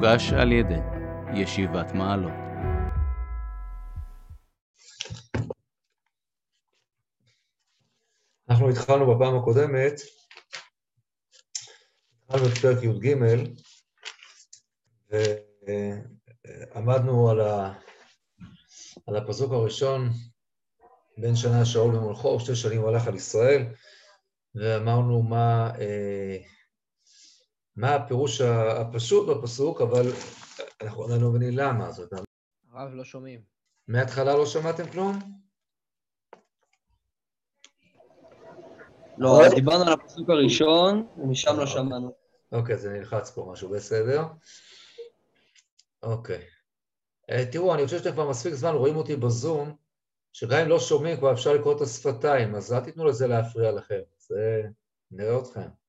הוגש על ידי ישיבת מעלות. אנחנו התחלנו בפעם הקודמת, התחלנו את פרק י"ג, ועמדנו על, ה... על הפסוק הראשון, בין שנה שאול במולכו, שתי שנים הוא הלך על ישראל, ואמרנו מה, אה, מה הפירוש הפשוט בפסוק, אבל אנחנו עדיין לא מבינים למה. זאת אומרת, הרב, לא שומעים. מההתחלה לא שמעתם כלום? לא, דיברנו על הפסוק הראשון, ומשם לא שמענו. אוקיי, זה נלחץ פה משהו, בסדר. אוקיי. אה, תראו, אני חושב שאתם כבר מספיק זמן רואים אותי בזום, שגם אם לא שומעים כבר אפשר לקרוא את השפתיים, אז אל תיתנו לזה להפריע לכם, זה... נראה אתכם.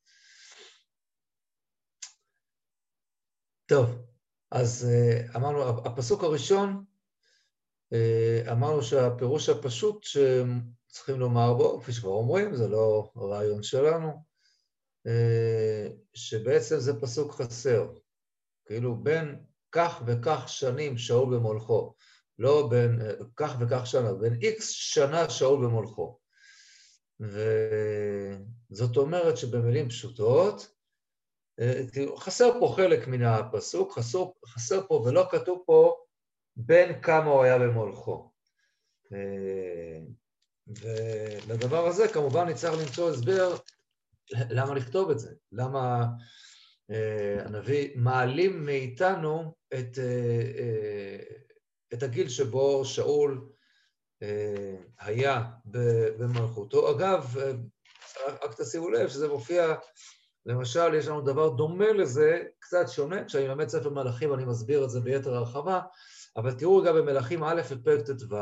טוב, אז אה, אמרנו, הפסוק הראשון, אה, אמרנו שהפירוש הפשוט שצריכים לומר בו, כפי שכבר אומרים, זה לא רעיון שלנו, אה, שבעצם זה פסוק חסר. כאילו בין כך וכך שנים שאול במולכו, לא בין כך וכך שנה, בין איקס שנה שאול במולכו. וזאת אומרת שבמילים פשוטות, חסר פה חלק מן הפסוק, חסר, חסר פה ולא כתוב פה בין כמה הוא היה במולכו. ולדבר הזה כמובן נצטרך למצוא הסבר למה לכתוב את זה, למה הנביא מעלים מאיתנו את, את הגיל שבו שאול היה במלכותו. אגב, רק תשימו לב שזה מופיע למשל, יש לנו דבר דומה לזה, קצת שונה, כשאני לומד ספר מלאכים אני מסביר את זה ביתר הרחבה, אבל תראו רגע במלאכים א' בפרק ט"ו,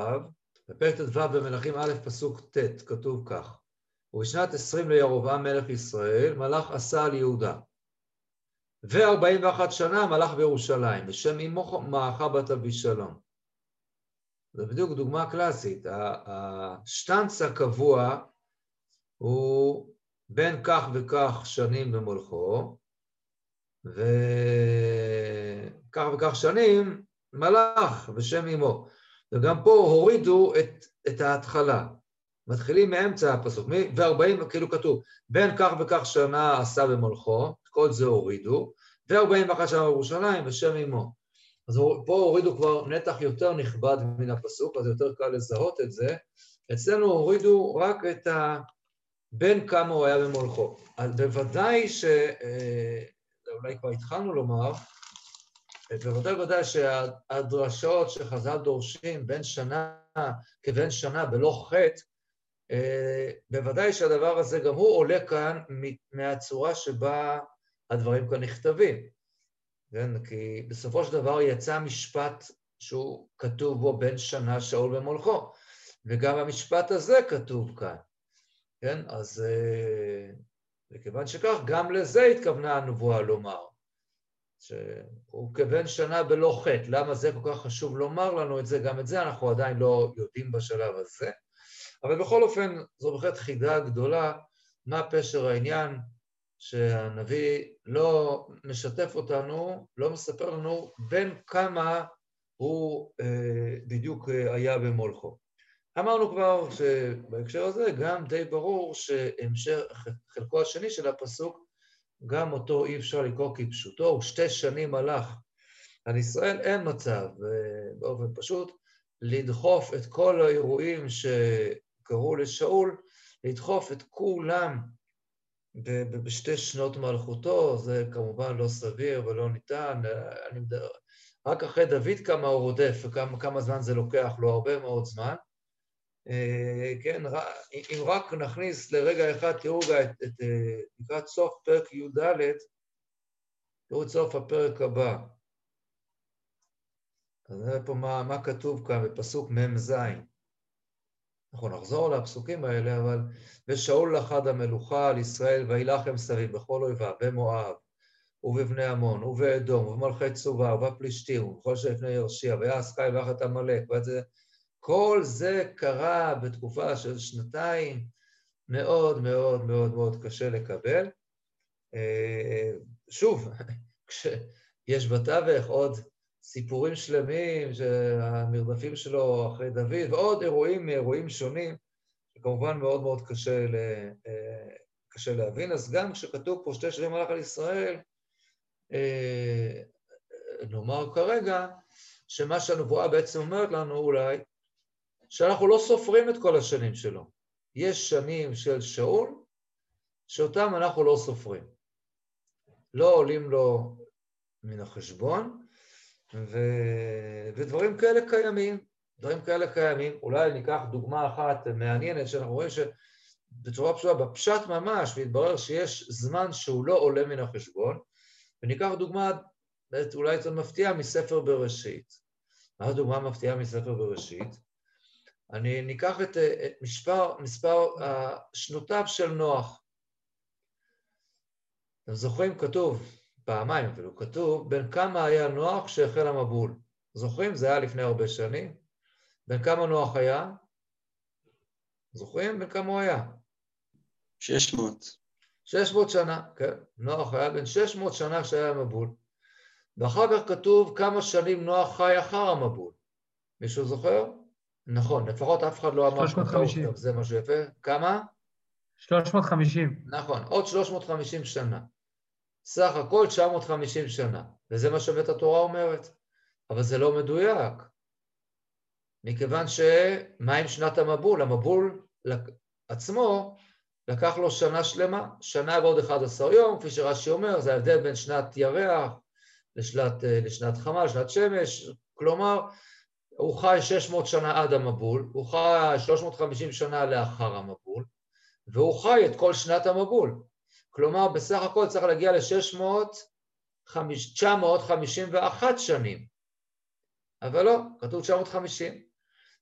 בפרק ט"ו במלאכים א' פסוק ט', כתוב כך: ובשנת עשרים לירובעם מלך ישראל, מלך עשה על יהודה. וארבעים ואחת שנה מלך בירושלים, בשם אמו מעכה בת אבישלום. זו בדיוק דוגמה קלאסית. השטנץ הקבוע הוא בין כך וכך שנים במולכו, וכך וכך שנים מלך בשם אמו. וגם פה הורידו את, את ההתחלה. מתחילים מאמצע הפסוק, ו-40, כאילו כתוב, בין כך וכך שנה עשה במולכו, כל זה הורידו, ו-41 שנה בירושלים בשם אמו. אז פה הורידו כבר נתח יותר נכבד מן הפסוק, אז יותר קל לזהות את זה. אצלנו הורידו רק את ה... בין כמה הוא היה במולכו. אז בוודאי ש... אה, אולי כבר התחלנו לומר, בוודאי בוודאי שהדרשות שחז"ל דורשים בין שנה כבין שנה בלא חטא, אה, בוודאי שהדבר הזה גם הוא עולה כאן מהצורה שבה הדברים כאן נכתבים. כן? כי בסופו של דבר יצא משפט שהוא כתוב בו בין שנה שאול במולכו, וגם המשפט הזה כתוב כאן. כן? אז מכיוון שכך, גם לזה התכוונה הנבואה לומר, שהוא כבן שנה בלא חטא. למה זה כל כך חשוב לומר לנו את זה? גם את זה אנחנו עדיין לא יודעים בשלב הזה. אבל בכל אופן, זו בהחלט חידה גדולה, מה פשר העניין שהנביא לא משתף אותנו, לא מספר לנו בין כמה הוא אה, בדיוק היה במולכו. אמרנו כבר שבהקשר הזה גם די ברור שהמשך, חלקו השני של הפסוק, גם אותו אי אפשר לקרוא כפשוטו, הוא שתי שנים הלך. על ישראל אין מצב, באופן פשוט, לדחוף את כל האירועים שקרו לשאול, לדחוף את כולם בשתי שנות מלכותו, זה כמובן לא סביר ולא ניתן. אני מדבר, רק אחרי דוד כמה הוא רודף וכמה זמן זה לוקח לו, הרבה מאוד זמן. אה, כן, אם רק נכניס לרגע אחד, תראו את, את, אה, לקראת סוף פרק י"ד, תראו את סוף הפרק הבא. אז נראה פה מה, מה כתוב כאן בפסוק מ"ז. אנחנו נחזור לפסוקים האלה, אבל ושאול לחד המלוכה על ישראל וילחם סביב בכל אויביו, במואב, ובבני עמון, ובאדום, ובמלכי צובה, ובפלישתים, ובכל שלפני ירשיע, ויעש קין ואחת עמלק, וזה כל זה קרה בתקופה של שנתיים, מאוד מאוד מאוד מאוד קשה לקבל. אה, שוב, יש בתווך עוד סיפורים שלמים, שהמרדפים שלו אחרי דוד, ועוד אירועים מאירועים שונים, שכמובן מאוד מאוד קשה, ל, אה, קשה להבין. אז גם כשכתוב פה שתי שנים הלך על ישראל, אה, נאמר כרגע, שמה שהנבואה בעצם אומרת לנו אולי, שאנחנו לא סופרים את כל השנים שלו. יש שנים של שאול, שאותם אנחנו לא סופרים. לא עולים לו מן החשבון, ו... ודברים כאלה קיימים. דברים כאלה קיימים. אולי ניקח דוגמה אחת מעניינת, שאנחנו רואים שבצורה פשוטה, בפשט ממש, והתברר שיש זמן שהוא לא עולה מן החשבון, וניקח דוגמה אולי קצת מפתיעה מספר בראשית. מה הדוגמה מפתיעה מספר בראשית? אני ניקח את, את מספר, מספר שנותיו של נוח. אתם זוכרים? כתוב, פעמיים אפילו, כתוב, בין כמה היה נוח כשהחל המבול. זוכרים? זה היה לפני הרבה שנים. בין כמה נוח היה? זוכרים? בין כמה הוא היה? 600. 600 שנה, כן. נוח היה בן 600 שנה כשהיה המבול. ואחר כך כתוב כמה שנים נוח חי אחר המבול. מישהו זוכר? נכון, לפחות אף אחד לא אמר... 350. זה משהו יפה. כמה? 350. נכון, עוד 350 שנה. סך הכל 950 שנה, וזה מה שבית התורה אומרת. אבל זה לא מדויק, מכיוון שמה עם שנת המבול? המבול עצמו לקח לו שנה שלמה, שנה ועוד 11 יום, כפי שרש"י אומר, זה ההבדל בין שנת ירח לשנת, לשנת חמה, לשנת שמש, כלומר, הוא חי 600 שנה עד המבול, הוא חי 350 שנה לאחר המבול, והוא חי את כל שנת המבול. כלומר, בסך הכל צריך להגיע ל-951 שנים. אבל לא, כתוב 950.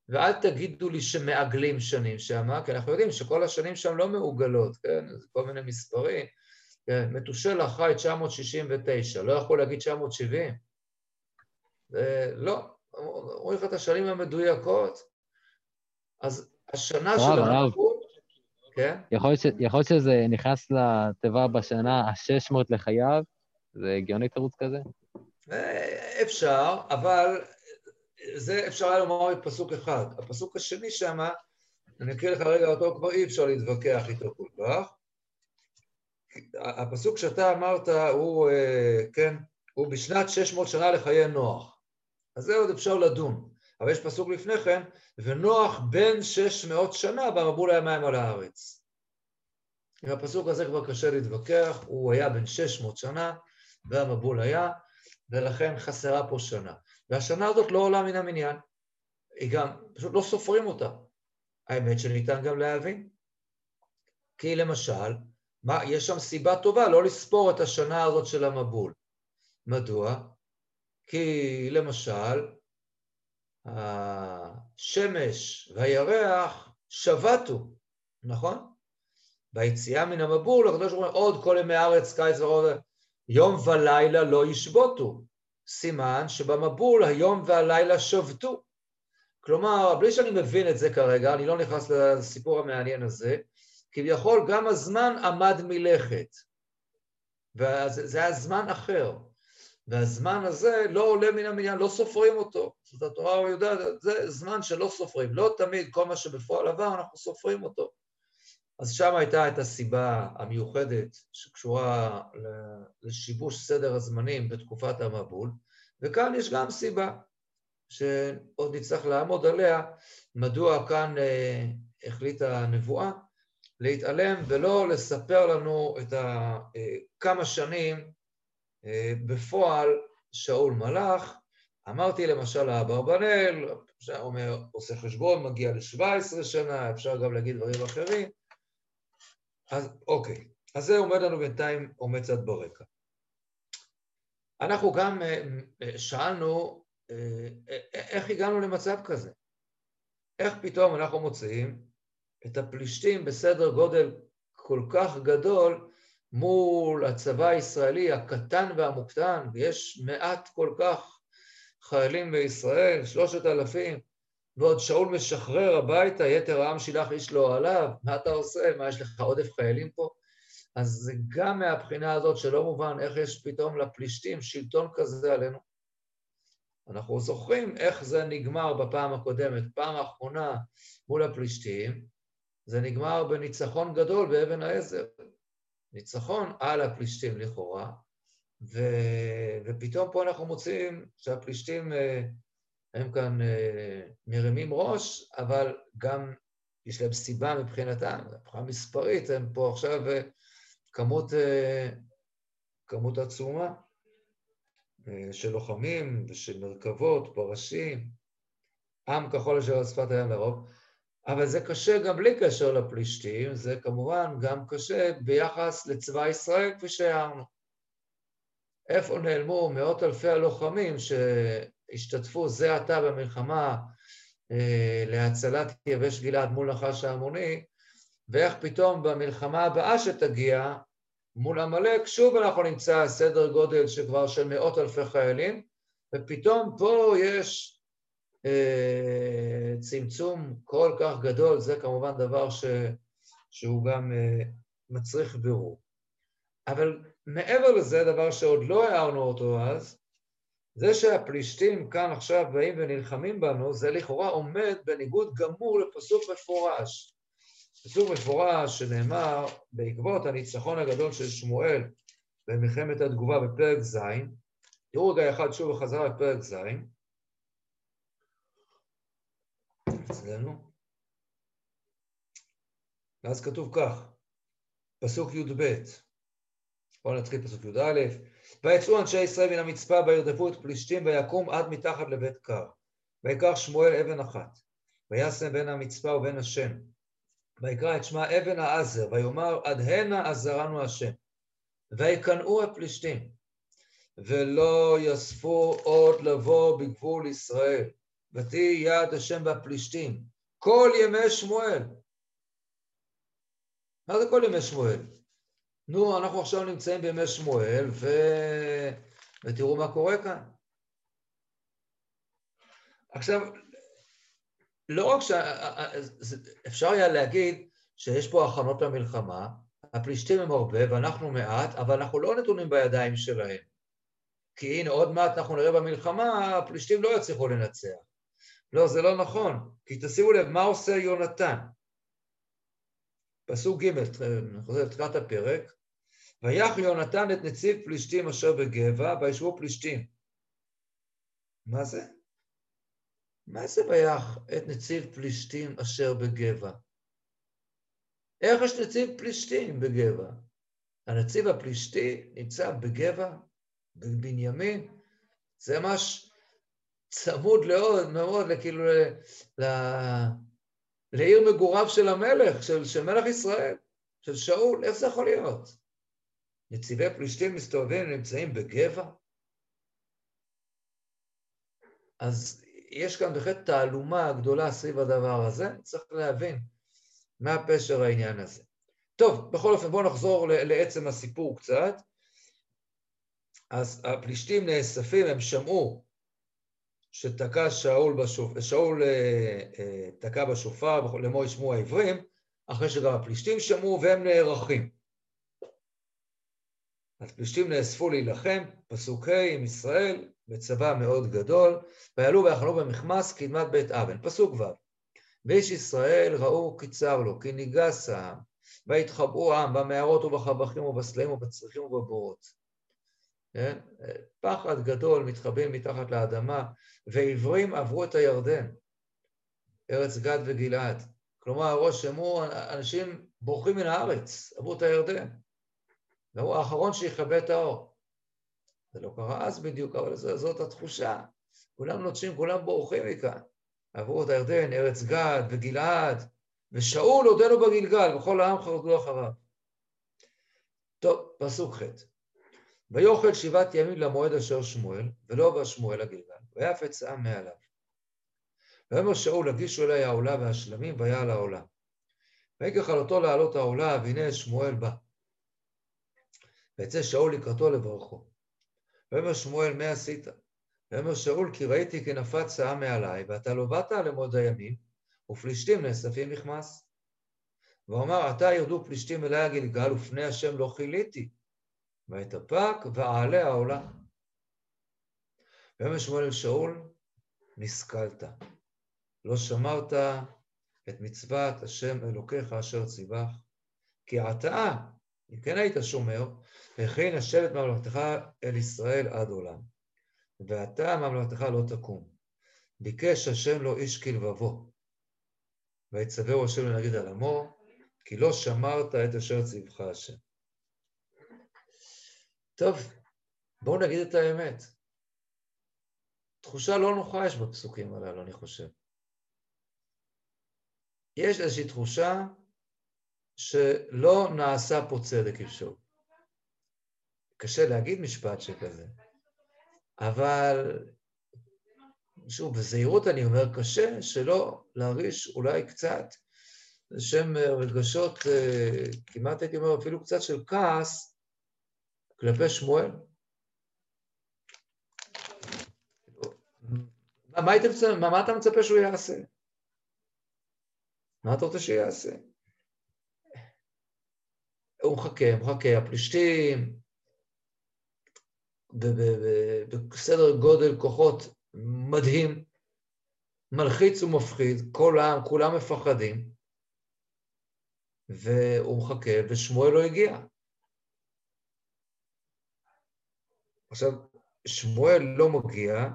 ואל תגידו לי שמעגלים שנים שם, כי אנחנו יודעים שכל השנים שם לא מעוגלות, כן? זה כל מיני מספרים. כן? מתושלח חי 969, לא יכול להגיד 970. זה לא, אומרים לך את השנים המדויקות. אז השנה של המלכות, כן? יכול להיות שזה נכנס לתיבה בשנה ה-600 לחייו? זה הגיוני תירוץ כזה? אה, אפשר, אבל זה אפשר היה לומר בפסוק אחד. הפסוק השני שמה, אני אקריא לך רגע אותו, כבר אי אפשר להתווכח איתו כל כך. הפסוק שאתה אמרת הוא, אה, כן, הוא בשנת 600 שנה לחיי נוח. אז זה עוד אפשר לדון. אבל יש פסוק לפני כן, ונוח בן 600 שנה במבול הימיים על הארץ. עם הפסוק הזה כבר קשה להתווכח, הוא היה בן 600 שנה, והמבול היה, ולכן חסרה פה שנה. והשנה הזאת לא עולה מן המניין. היא גם, פשוט לא סופרים אותה. האמת שניתן גם להבין. כי למשל, מה, יש שם סיבה טובה לא לספור את השנה הזאת של המבול. מדוע? כי למשל, השמש והירח שבתו, נכון? ביציאה מן המבול, הקדוש ברוך הוא עוד כל ימי הארץ, קיץ ורוב, יום ולילה לא ישבותו. סימן שבמבול היום והלילה שבתו. כלומר, בלי שאני מבין את זה כרגע, אני לא נכנס לסיפור המעניין הזה, כביכול גם הזמן עמד מלכת. וזה היה זמן אחר. והזמן הזה לא עולה מן המניין, לא סופרים אותו. זאת התורה יודעת, זה זמן שלא סופרים. לא תמיד כל מה שבפועל עבר, אנחנו סופרים אותו. אז שם הייתה את הסיבה המיוחדת שקשורה לשיבוש סדר הזמנים בתקופת המבול, וכאן יש גם סיבה שעוד נצטרך לעמוד עליה, מדוע כאן אה, החליטה הנבואה להתעלם ולא לספר לנו את אה, כמה שנים בפועל שאול מלך. אמרתי למשל לאברבנאל, אפשר אומר, עושה חשבון, מגיע ל-17 שנה, אפשר גם להגיד דברים אחרים. אז אוקיי, אז זה עומד לנו בינתיים, עומד קצת ברקע. אנחנו גם אה, אה, שאלנו איך הגענו למצב כזה. איך פתאום אנחנו מוצאים את הפלישתים בסדר גודל כל כך גדול מול הצבא הישראלי הקטן והמוקטן, ויש מעט כל כך חיילים בישראל, שלושת אלפים, ועוד שאול משחרר הביתה, יתר העם שילח איש לא עליו, מה אתה עושה? מה, יש לך עודף חיילים פה? אז זה גם מהבחינה הזאת שלא מובן איך יש פתאום לפלישתים שלטון כזה עלינו. אנחנו זוכרים איך זה נגמר בפעם הקודמת, פעם האחרונה מול הפלישתים, זה נגמר בניצחון גדול באבן העזר. ניצחון על הפלישתים לכאורה, ו... ופתאום פה אנחנו מוצאים שהפלישתים אה, הם כאן אה, מרימים ראש, אבל גם יש להם סיבה מבחינתם, מבחינה מספרית, הם פה עכשיו אה, כמות, כמות עצומה של לוחמים ושל מרכבות, פרשים, עם כחול אשר על שפת הים לרוב. אבל זה קשה גם בלי קשר לפלישתים, זה כמובן גם קשה ביחס לצבא ישראל, כפי שהערנו. איפה נעלמו מאות אלפי הלוחמים שהשתתפו זה עתה במלחמה אה, להצלת יבש גלעד מול נחש העמוני, ואיך פתאום במלחמה הבאה שתגיע, מול עמלק, שוב אנחנו נמצא סדר גודל שכבר של מאות אלפי חיילים, ופתאום פה יש צמצום כל כך גדול, זה כמובן דבר ש, שהוא גם אה, מצריך בירור. אבל מעבר לזה, דבר שעוד לא הערנו אותו אז, זה שהפלישתים כאן עכשיו באים ונלחמים בנו, זה לכאורה עומד בניגוד גמור לפסוק מפורש. פסוק מפורש שנאמר בעקבות הניצחון הגדול של שמואל במלחמת התגובה בפרק ז', תראו רגע אחד שוב בחזרה בפרק ז', אצלנו. ואז כתוב כך, פסוק י"ב, בואו נתחיל פסוק י"א, ויצאו אנשי ישראל מן המצפה וירדפו את פלישתים ויקום עד מתחת לבית קר. ויקח שמואל אבן אחת, וישם בין המצפה ובין השם. ויקרא את שמה אבן העזר, ויאמר עד הנה עזרנו השם. ויקנאו הפלישתים, ולא יספו עוד לבוא בגבול ישראל, ותהי יד השם והפלישתים, כל ימי שמואל. מה זה כל ימי שמואל? נו, אנחנו עכשיו נמצאים בימי שמואל, ו... ותראו מה קורה כאן. עכשיו, לא רק שאפשר היה להגיד שיש פה הכנות למלחמה, הפלישתים הם הרבה ואנחנו מעט, אבל אנחנו לא נתונים בידיים שלהם. כי הנה, עוד מעט אנחנו נראה במלחמה, הפלישתים לא יצליחו לנצח. לא, זה לא נכון, כי תשימו לב, מה עושה יונתן? פסוק ג', אני חוזר לתחילת הפרק, ויח יונתן את נציב פלישתים אשר בגבע, וישבו פלישתים. מה זה? מה זה ויח את נציב פלישתים אשר בגבע? איך יש נציב פלישתים בגבע? הנציב הפלישתי נמצא בגבע, בבנימין, זה ממש צמוד מאוד, מאוד, כאילו, ל... לעיר מגוריו של המלך, של, של מלך ישראל, של שאול, איך זה יכול להיות? נציבי פלישתים מסתובבים, נמצאים בגבע? אז יש כאן בהחלט תעלומה גדולה סביב הדבר הזה, צריך להבין מה פשר העניין הזה. טוב, בכל אופן בואו נחזור לעצם הסיפור קצת. אז הפלישתים נאספים, הם שמעו שתקע שאול, בשופ... שאול אה, אה, תקע בשופר למו ישמעו העברים, אחרי שגם הפלישתים שמעו והם נערכים. הפלישתים נאספו להילחם, פסוק ה' עם ישראל, בצבא מאוד גדול, ויעלו ויחנו במכמס קדמת בית אבן. פסוק ו' ואיש ישראל ראו כי צר לו, כי ניגס העם, ויתחבאו העם במערות ובחבכים ובסלעים ובצריחים ובבורות. כן? פחד גדול מתחבאים מתחת לאדמה, ועברים עברו את הירדן, ארץ גד וגלעד. כלומר, הראש שמעו, אנשים בורחים מן הארץ, עברו את הירדן. והוא האחרון שיכבה את האור. זה לא קרה אז בדיוק, אבל זאת התחושה. כולם נוטשים, כולם בורחים מכאן. עברו את הירדן, ארץ גד וגלעד, ושאול עודנו בגלגל, וכל העם חרדו אחריו. טוב, פסוק ח' ויאכל שבעת ימים למועד אשר שמואל, ולא בא שמואל לגלגל, ויפץ העם מעליו. ויאמר שאול, הגישו אלי העולה והשלמים, ויעל העולה. ויקח על אותו לעלות העולה, והנה שמואל בא. ויצא שאול לקראתו לברכו. ויאמר שמואל, מה עשית? ויאמר שאול, כי ראיתי כי נפץ העם מעלי, ואתה לא באת למועד הימים, ופלישתים נאספים מכמס. ואומר, עתה ירדו פלישתים אלי הגלגל, ופני השם לא כיליתי. ויתאפק, ואעלה העולה. ויאמר שמואל אל שאול, נסכלת. לא שמרת את מצוות השם אלוקיך אשר ציווך, כי עתה, אם כן היית שומר, הכין השבט ממלכתך אל ישראל עד עולם. ועתה ממלכתך לא תקום. ביקש השם לו איש כלבבו. ויצווהו השם לנגיד על עמו, כי לא שמרת את אשר ציווך השם. טוב, בואו נגיד את האמת. תחושה לא נוחה יש בפסוקים הללו, אני חושב. יש איזושהי תחושה שלא נעשה פה צדק אפשרות. קשה להגיד משפט שכזה, אבל שוב, בזהירות אני אומר, קשה שלא להרגיש אולי קצת לשם רגשות, אה, כמעט הייתי אומר אפילו קצת של כעס כלפי שמואל. מה, מה, היית, מה, מה אתה מצפה שהוא יעשה? מה אתה רוצה שיעשה? הוא מחכה, מחכה, הפלישתים, בסדר גודל כוחות מדהים, מלחיץ ומפחיד, כל העם, כולם מפחדים, והוא מחכה, ושמואל לא הגיע. עכשיו, שמואל לא מגיע,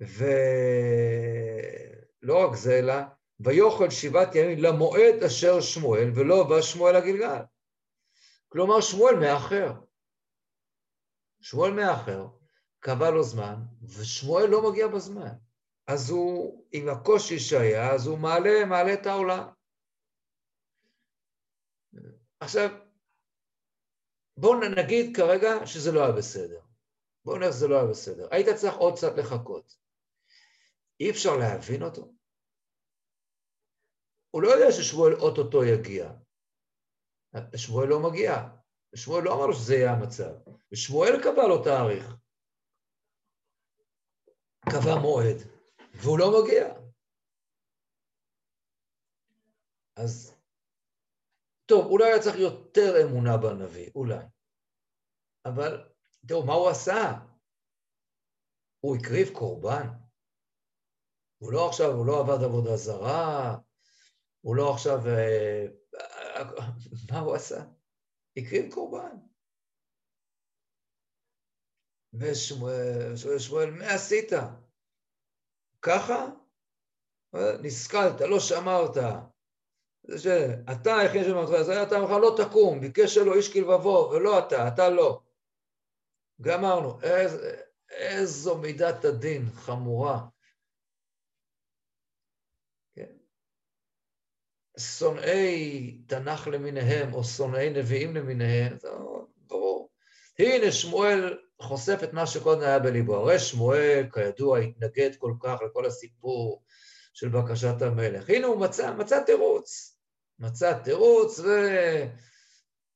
ולא רק זה, אלא ויאכל שבעת ימים למועד אשר שמואל, ולא בא שמואל לגלגל. כלומר, שמואל מאחר. שמואל מאחר, קבע לו זמן, ושמואל לא מגיע בזמן. אז הוא, עם הקושי שהיה, אז הוא מעלה, מעלה את העולם. עכשיו, בואו נגיד כרגע שזה לא היה בסדר. בואו נראה שזה לא היה בסדר. היית צריך עוד קצת לחכות. אי אפשר להבין אותו. הוא לא יודע ששמואל אוטוטו יגיע. שמואל לא מגיע. שמואל לא אמר שזה יהיה המצב. ושמואל קבע לו תאריך. קבע מועד, והוא לא מגיע. אז טוב, אולי היה צריך יותר אמונה בנביא, אולי. אבל תראו, מה הוא עשה? הוא הקריב קורבן. הוא לא עכשיו, הוא לא עבד עבודה זרה, הוא לא עכשיו... אה, מה הוא עשה? הקריב קורבן. ושמואל, מה עשית? ככה? נסכלת, לא שמרת. זה שאתה היחיד שמרת, זה אתה אמר לא תקום, ביקש שלו איש כלבבו, ולא אתה, אתה לא. גמרנו, איז, איזו מידת הדין חמורה. כן? שונאי תנ"ך למיניהם, או שונאי נביאים למיניהם, זה ברור. הנה שמואל חושף את מה שקודם היה בליבו. הרי שמואל, כידוע, התנגד כל כך לכל הסיפור של בקשת המלך. הנה הוא מצא, מצא תירוץ. מצא תירוץ ו...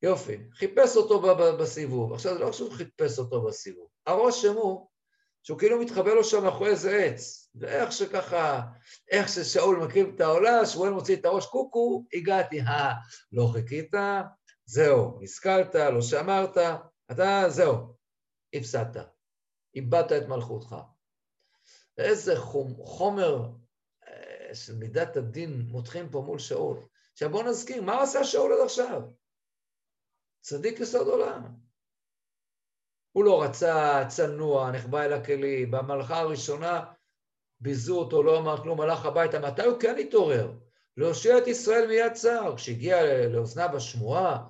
יופי, חיפש אותו בסיבוב. עכשיו, זה לא שהוא חיפש אותו בסיבוב. הרושם הוא שהוא כאילו מתחבא לו שם מאחורי איזה עץ, ואיך שככה, איך ששאול מקריב את העולה, שמואל מוציא את הראש, קוקו, הגעתי, אה, לא חיכית, זהו, השכלת, לא שמרת, אתה, זהו, הפסדת, איבדת את מלכותך. איזה חומר אה, של מידת הדין מותחים פה מול שאול. עכשיו בואו נזכיר, מה עשה שאול עד עכשיו? צדיק יסוד עולם. הוא לא רצה צנוע, נחבא אל הכלים, במלאכה הראשונה ביזו אותו, לא אמר כלום, הלך הביתה. מתי הוא כן התעורר? להושיע את ישראל מיד צר. כשהגיע לאוזניו השמועה,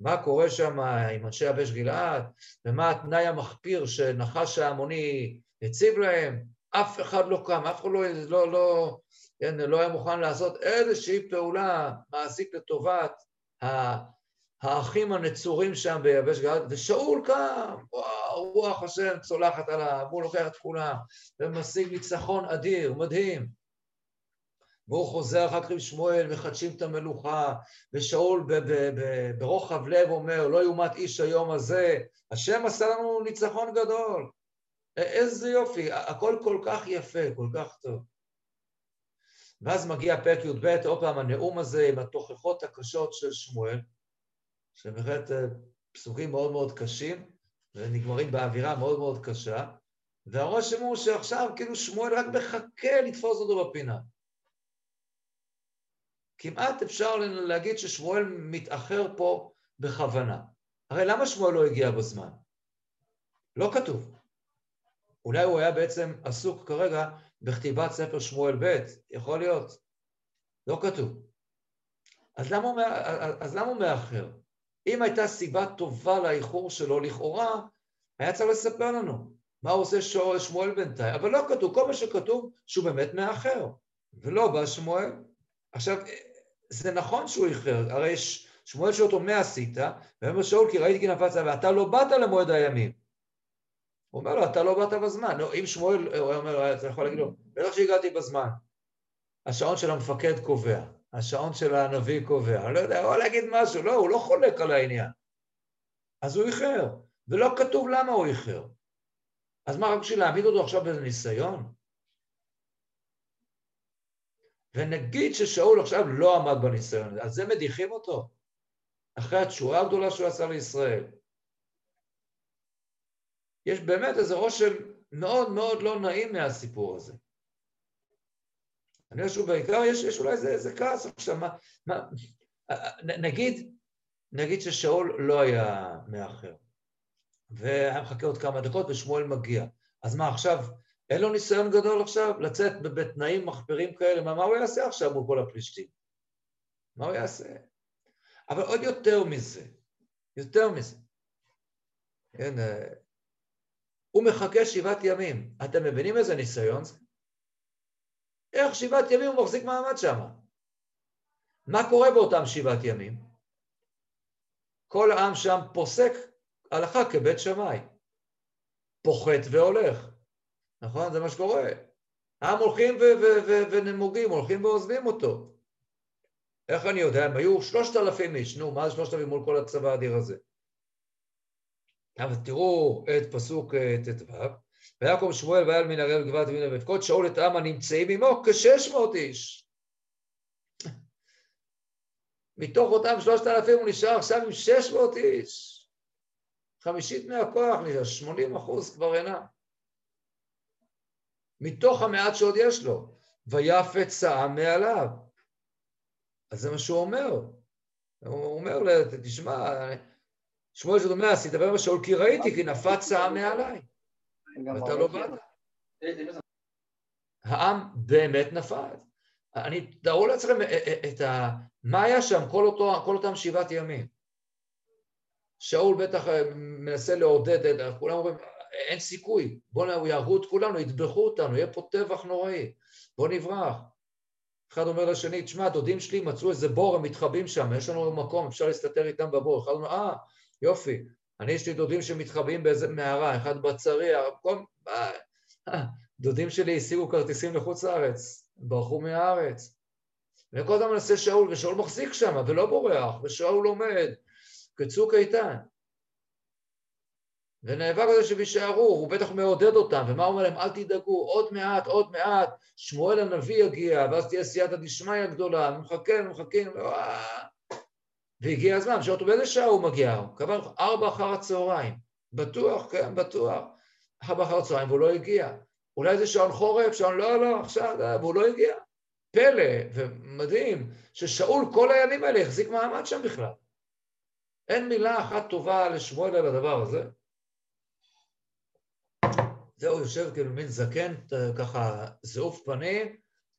מה קורה שם עם אנשי יבש גלעד, ומה התנאי המחפיר שנחש ההמוני הציב להם, אף אחד לא קם, אף אחד לא, לא, לא, כן, לא היה מוכן לעשות איזושהי פעולה מעשית לטובת האחים הנצורים שם ביבש גלעד, ושאול קם, וואו, רוח השם צולחת עליו, והוא לוקח את כולם, ומשיג ניצחון אדיר, מדהים. והוא חוזר אחר כך עם שמואל, מחדשים את המלוכה, ושאול ברוחב לב אומר, לא יומת איש היום הזה, השם עשה לנו ניצחון גדול. איזה יופי, הכל כל כך יפה, כל כך טוב. ואז מגיע פרק י"ב, עוד פעם הנאום הזה עם התוכחות הקשות של שמואל, שבאמת אה, פסוקים מאוד מאוד קשים, ונגמרים באווירה מאוד מאוד קשה, והרושם הוא שעכשיו כאילו שמואל רק מחכה לתפוס אותו בפינה. כמעט אפשר להגיד ששמואל מתאחר פה בכוונה. הרי למה שמואל לא הגיע בזמן? לא כתוב. אולי הוא היה בעצם עסוק כרגע בכתיבת ספר שמואל ב', יכול להיות. לא כתוב. אז למה, הוא, אז למה הוא מאחר? אם הייתה סיבה טובה לאיחור שלו, לכאורה, היה צריך לספר לנו מה הוא עושה שמואל בינתיים, אבל לא כתוב, כל מה שכתוב שהוא באמת מאחר, ולא בא שמואל. עכשיו, זה נכון שהוא איחר, הרי שמואל שואל אותו מה עשית, ואומר שאול כי ראיתי כי נפצת ואתה לא באת למועד הימים. הוא אומר לו, אתה לא באת בזמן. לא, אם שמואל, הוא אומר, אתה יכול להגיד לו, בטח שהגעתי בזמן. השעון של המפקד קובע, השעון של הנביא קובע, אני לא יודע, הוא להגיד משהו, לא, הוא לא חולק על העניין. אז הוא איחר, ולא כתוב למה הוא איחר. אז מה, רק בשביל להעמיד אותו עכשיו באיזה ניסיון? ונגיד ששאול עכשיו לא עמד בניסיון, אז זה מדיחים אותו, אחרי התשועה הגדולה שהוא עשה לישראל. יש באמת איזה רושם מאוד מאוד לא נעים מהסיפור הזה. אני חושב שבעיקר יש, יש אולי איזה, איזה כעס עכשיו, מה, מה, נגיד, נגיד ששאול לא היה מאחר, והיה מחכה עוד כמה דקות ושמואל מגיע, אז מה עכשיו, אין לו ניסיון גדול עכשיו לצאת בתנאים מחפירים כאלה, מה, מה הוא יעשה עכשיו מול כל הפלישתים? מה הוא יעשה? אבל עוד יותר מזה, יותר מזה, כן, הוא מחכה שבעת ימים. אתם מבינים איזה ניסיון זה? איך שבעת ימים הוא מחזיק מעמד שם? מה קורה באותם שבעת ימים? כל העם שם פוסק הלכה כבית שמאי. פוחת והולך. נכון? זה מה שקורה. העם הולכים ונמוגים, הולכים ועוזבים אותו. איך אני יודע? הם היו שלושת אלפים איש, נו, מה זה שלושת אלפים מול כל הצבא האדיר הזה? אבל תראו את פסוק אה, ט"ו, ויקום שמואל ויעל מן הרי גבעת אבינו ואבקות, שאול את העם הנמצאים עמו כשש מאות איש. מתוך אותם שלושת אלפים הוא נשאר עכשיו עם שש מאות איש. חמישית מהכוח נשאר, שמונים אחוז כבר אינם. מתוך המעט שעוד יש לו, ויפץ העם מעליו. אז זה מה שהוא אומר. הוא אומר, תשמע, שמואל זאת אומרת, עשית ביום השאול כי ראיתי, כי נפץ העם מעליי. ואתה לא באת. העם באמת נפץ. אני, תארו לעצמכם את ה... מה היה שם כל, אותו, כל אותם שבעת ימים? שאול בטח אה, מנסה לעודד, כולם אומרים, אין סיכוי, בואו יהרגו את כולנו, יטבחו אותנו, יהיה פה טבח נוראי, בואו נברח. אחד אומר לשני, תשמע, דודים שלי מצאו איזה בור, הם מתחבאים שם, יש לנו מקום, אפשר להסתתר איתם בבור. אחד אומר, אה, יופי, אני יש לי דודים שמתחבאים באיזה מערה, אחד בצריח, כל... דודים שלי השיגו כרטיסים לחוץ לארץ, ברחו מהארץ. וכל הזמן מנסה שאול, ושאול מחזיק שם, ולא בורח, ושאול לומד, כצוק איתן. ונאבק על זה שהם יישארו, הוא בטח מעודד אותם, ומה הוא אומר להם? אל תדאגו, עוד מעט, עוד מעט, שמואל הנביא יגיע, ואז תהיה סייעתא דשמיא גדולה, מחכה, מחכים, והגיע הזמן, שואל אותו באיזה שעה הוא מגיע? הוא קבע ארבע אחר הצהריים. בטוח, כן, בטוח. ארבע אחר הצהריים והוא לא הגיע. אולי זה שעון חורף, שעון לא, לא, עכשיו, והוא לא הגיע. פלא ומדהים ששאול כל הימים האלה החזיק מעמד שם בכלל. אין מילה אחת טובה לשמואל על הדבר הזה. זהו, יושב כאילו מין זקן, ככה זעוף פנים,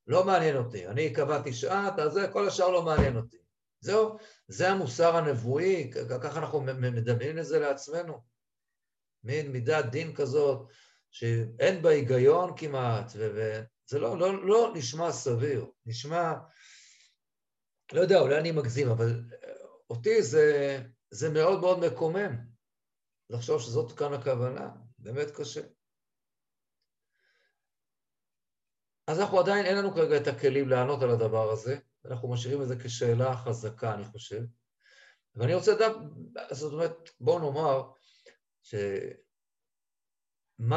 לא מעניין אותי. אני קבעתי שעה, אתה זה, כל השאר לא מעניין אותי. זהו, זה המוסר הנבואי, ככה אנחנו מדמיינים את זה לעצמנו. מין מידת דין כזאת, שאין בה היגיון כמעט, וזה לא, לא, לא נשמע סביר, נשמע, לא יודע, אולי אני מגזים, אבל אותי זה, זה מאוד מאוד מקומם לחשוב שזאת כאן הכוונה, באמת קשה. אז אנחנו עדיין, אין לנו כרגע את הכלים לענות על הדבר הזה, אנחנו משאירים את זה כשאלה חזקה, אני חושב. ואני רוצה לדעת, זאת אומרת, בואו נאמר, שמה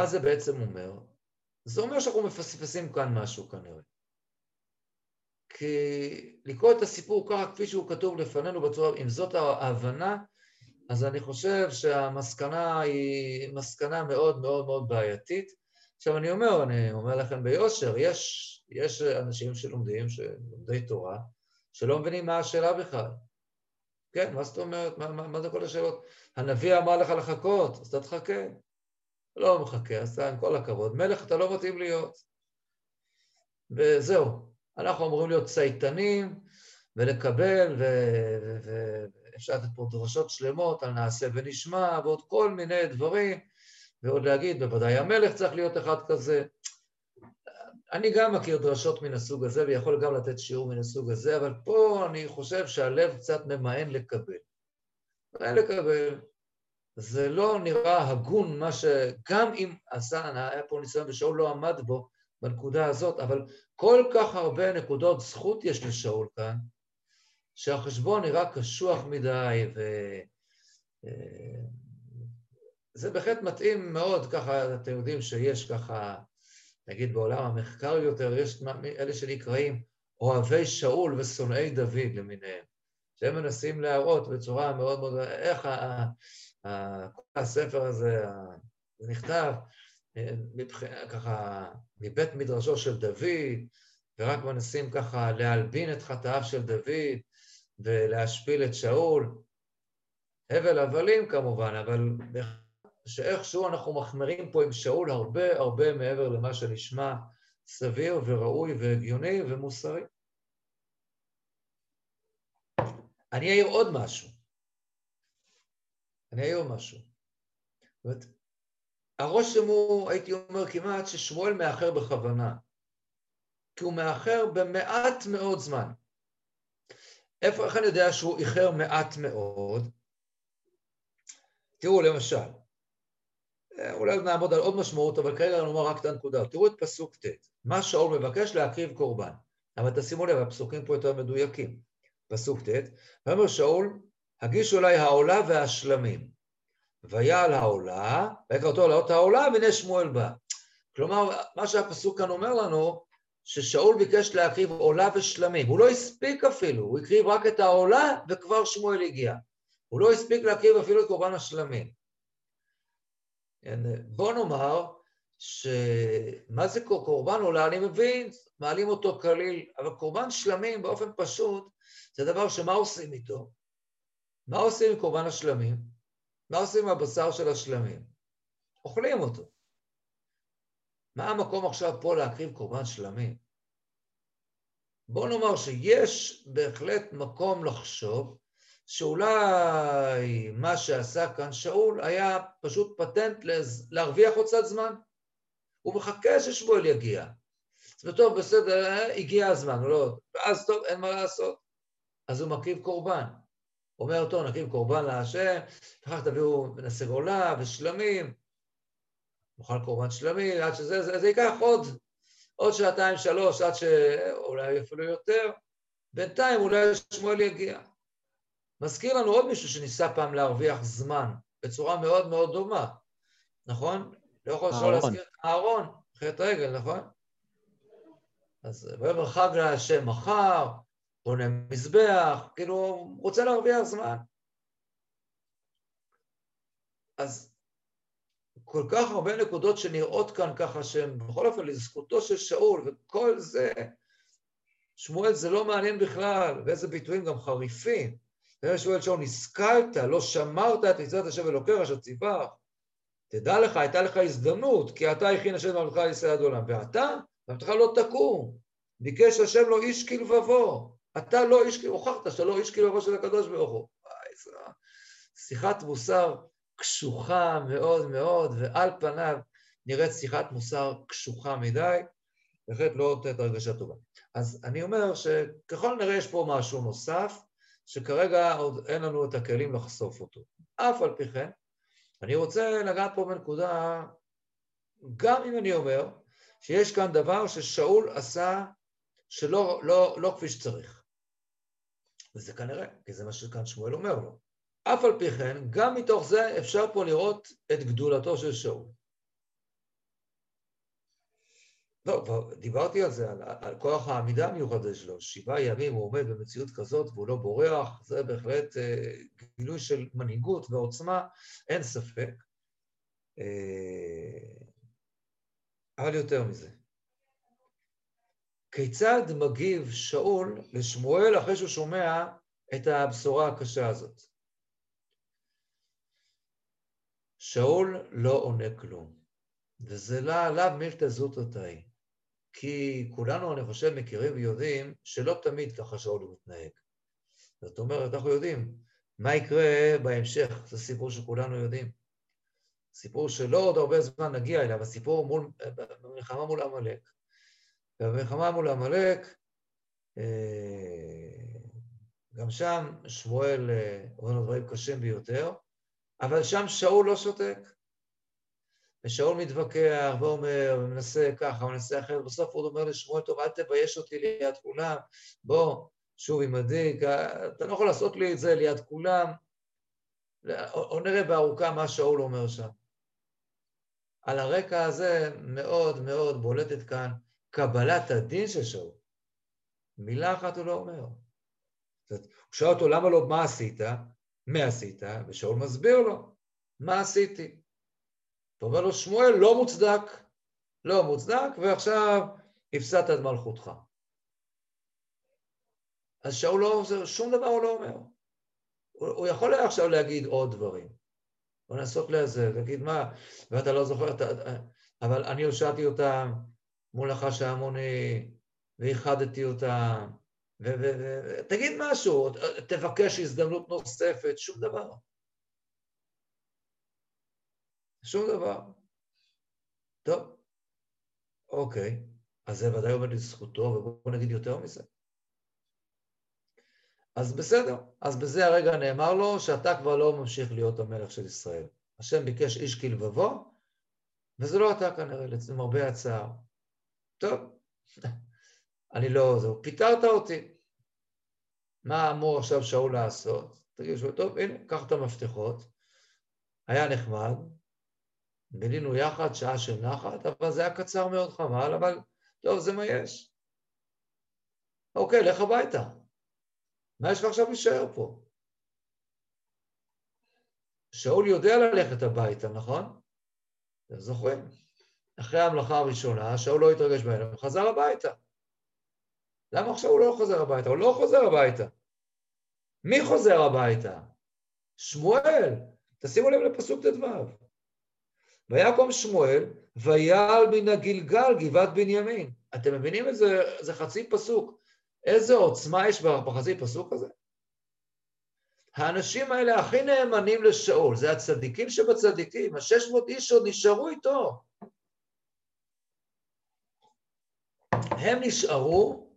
זה בעצם אומר? זה אומר שאנחנו מפספסים כאן משהו כנראה. כי לקרוא את הסיפור ככה כפי שהוא כתוב לפנינו בצורה, אם זאת ההבנה, אז אני חושב שהמסקנה היא מסקנה מאוד מאוד מאוד בעייתית. עכשיו אני אומר, אני אומר לכם ביושר, יש, יש אנשים שלומדים, שלומדי תורה, שלא מבינים מה השאלה בכלל. כן, מה זאת אומרת? מה, מה, מה זה כל השאלות? הנביא אמר לך לחכות, אז אתה תחכה. לא מחכה, אז עם כל הכבוד. מלך אתה לא מתאים להיות. וזהו, אנחנו אמורים להיות צייתנים ולקבל, ואפשר לתת פה דרשות שלמות על נעשה ונשמע, ועוד כל מיני דברים, ועוד להגיד, בוודאי המלך צריך להיות אחד כזה. אני גם מכיר דרשות מן הסוג הזה, ויכול גם לתת שיעור מן הסוג הזה, אבל פה אני חושב שהלב קצת ממאן לקבל. ממאן לקבל. זה לא נראה הגון מה ש... גם אם עשה, היה פה ניסיון ושאול לא עמד בו בנקודה הזאת, אבל כל כך הרבה נקודות זכות יש לשאול כאן, שהחשבון נראה קשוח מדי, ו... אה, זה בהחלט מתאים מאוד, ככה אתם יודעים שיש ככה נגיד בעולם המחקר יותר, יש אלה שנקראים אוהבי שאול ושונאי דוד למיניהם, שהם מנסים להראות בצורה מאוד מאוד, איך ה, ה, כל הספר הזה נכתב, מבח... ככה מבית מדרשו של דוד, ורק מנסים ככה להלבין את חטאיו של דוד ולהשפיל את שאול. הבל הבלים כמובן, אבל שאיכשהו אנחנו מחמירים פה עם שאול הרבה הרבה מעבר למה שנשמע סביר וראוי והגיוני ומוסרי. אני אעיר עוד משהו. אני אעיר משהו. זאת אומרת, הרושם הוא, הייתי אומר כמעט, ששמואל מאחר בכוונה. כי הוא מאחר במעט מאוד זמן. איפה, איך אני יודע שהוא איחר מעט מאוד? תראו, למשל, אולי נעמוד על עוד משמעות, אבל כרגע נאמר רק את הנקודה. תראו את פסוק ט', מה שאול מבקש להקריב קורבן. אבל תשימו לב, הפסוקים פה יותר מדויקים. פסוק ט', ואומר שאול, הגישו אליי העולה והשלמים. ויעל העולה, ויקראתו לעלות העולה, והנה שמואל בא. כלומר, מה שהפסוק כאן אומר לנו, ששאול ביקש להקריב עולה ושלמים. הוא לא הספיק אפילו, הוא הקריב רק את העולה וכבר שמואל הגיע. הוא לא הספיק להקריב אפילו את קורבן השלמים. כן, בוא נאמר שמה זה קורבן עולה, אני מבין, מעלים אותו כליל, אבל קורבן שלמים באופן פשוט זה דבר שמה עושים איתו? מה עושים עם קורבן השלמים? מה עושים עם הבשר של השלמים? אוכלים אותו. מה המקום עכשיו פה להקריב קורבן שלמים? בוא נאמר שיש בהחלט מקום לחשוב שאולי מה שעשה כאן שאול היה פשוט פטנט להרוויח קצת זמן. הוא מחכה ששמואל יגיע. אז טוב, בסדר, הגיע הזמן, לא, ואז טוב, אין מה לעשות. אז הוא מקריב קורבן. אומר, טוב, נקריב קורבן להשם, אחר כך תביאו נעשה גולה ושלמים, נאכל קורבן שלמי, עד שזה, זה, זה ייקח עוד, עוד שעתיים, שלוש, עד שאולי אפילו יותר. בינתיים אולי שמואל יגיע. מזכיר לנו עוד מישהו שניסה פעם להרוויח זמן בצורה מאוד מאוד דומה, נכון? לא יכול שלא להזכיר את אהרון, חטא רגל, נכון? אז ויאמר חג להשם מחר, בונה מזבח, כאילו, הוא רוצה להרוויח זמן. אז כל כך הרבה נקודות שנראות כאן ככה שהן בכל אופן לזכותו של שאול וכל זה, שמואל זה לא מעניין בכלל, ואיזה ביטויים גם חריפים. ויאמר שואל שאול, נשכלת, לא שמרת את מצוות השם אלוקיך אשר ציווך. תדע לך, הייתה לך הזדמנות, כי אתה הכין השם ממלכך על ישראל עד עולם, ואתה, ממלכתך לא תקום. ביקש השם לו איש כלבבו. אתה לא איש, הוכחת שאתה לא איש כלבבו של הקדוש ברוך הוא. איזה שיחת מוסר קשוחה מאוד מאוד, ועל פניו נראית שיחת מוסר קשוחה מדי, בהחלט לא נותנת הרגשה טובה. אז אני אומר שככל נראה יש פה משהו נוסף, שכרגע עוד אין לנו את הכלים לחשוף אותו. אף על פי כן, אני רוצה לגעת פה בנקודה, גם אם אני אומר שיש כאן דבר ששאול עשה שלא לא, לא כפי שצריך. וזה כנראה, כי זה מה שכאן שמואל אומר לו. אף על פי כן, גם מתוך זה אפשר פה לראות את גדולתו של שאול. לא, כבר דיברתי על זה, על, על כוח העמידה המיוחד שלו. שבעה ימים הוא עומד במציאות כזאת והוא לא בורח, זה בהחלט אה, גילוי של מנהיגות ועוצמה, אין ספק. אה, אבל יותר מזה. כיצד מגיב שאול לשמואל אחרי שהוא שומע את הבשורה הקשה הזאת? שאול לא עונה כלום, וזה לא עליו מילתא זוטרתאי. כי כולנו, אני חושב, מכירים ויודעים שלא תמיד ככה שאול מתנהג. זאת אומרת, אנחנו יודעים מה יקרה בהמשך, זה סיפור שכולנו יודעים. סיפור שלא עוד הרבה זמן נגיע אליו, הסיפור מול, במלחמה מול עמלק. ובמלחמה מול עמלק, אה, גם שם שמואל אה, אומר לו דברים קשים ביותר, אבל שם שאול לא שותק. ושאול מתווכח ואומר, ומנסה ככה, ומנסה אחרת, בסוף הוא אומר לשמואל, טוב, אל תבייש אותי ליד כולם, בוא, שוב עמדי, אתה לא יכול לעשות לי את זה ליד כולם. או נראה בארוכה מה שאול אומר שם. על הרקע הזה מאוד מאוד בולטת כאן קבלת הדין של שאול. מילה אחת הוא לא אומר. הוא שואל אותו, למה לא, מה עשית? מה עשית? ושאול מסביר לו, מה עשיתי? אתה אומר לו, שמואל לא מוצדק, לא מוצדק, ועכשיו הפסדת את מלכותך. אז שאול לא, שום דבר הוא לא אומר. הוא, הוא יכול היה עכשיו להגיד עוד דברים. או לנסות לזה, להגיד מה, ואתה לא זוכר, אתה, אבל אני הושעתי אותם מול החש ההמוני, ואיחדתי אותם, ותגיד משהו, תבקש הזדמנות נוספת, שום דבר. שום דבר. טוב, אוקיי, אז זה ודאי עומד לזכותו, ובואו נגיד יותר מזה. אז בסדר, אז בזה הרגע נאמר לו שאתה כבר לא ממשיך להיות המלך של ישראל. השם ביקש איש כלבבו, וזה לא אתה כנראה, למרבה הצער. טוב, אני לא, זהו, פיטרת אותי. מה אמור עכשיו שאול לעשות? תגיד שהוא, טוב, הנה, קח את המפתחות. היה נחמד, בילינו יחד שעה של נחת, אבל זה היה קצר מאוד חבל, אבל טוב, זה מה יש. אוקיי, לך הביתה. מה יש לך עכשיו להישאר פה? שאול יודע ללכת הביתה, נכון? אתם זוכרים? אחרי ההמלכה הראשונה, שאול לא התרגש בהן, הוא חזר הביתה. למה עכשיו הוא לא חוזר הביתה? הוא לא חוזר הביתה. מי חוזר הביתה? שמואל. תשימו לב לפסוק ט"ו. ויקום שמואל, ויעל מן הגלגל גבעת בנימין. אתם מבינים את זה? זה חצי פסוק. איזה עוצמה יש בחצי פסוק הזה? האנשים האלה הכי נאמנים לשאול, זה הצדיקים שבצדיקים, השש מאות איש עוד נשארו איתו. הם נשארו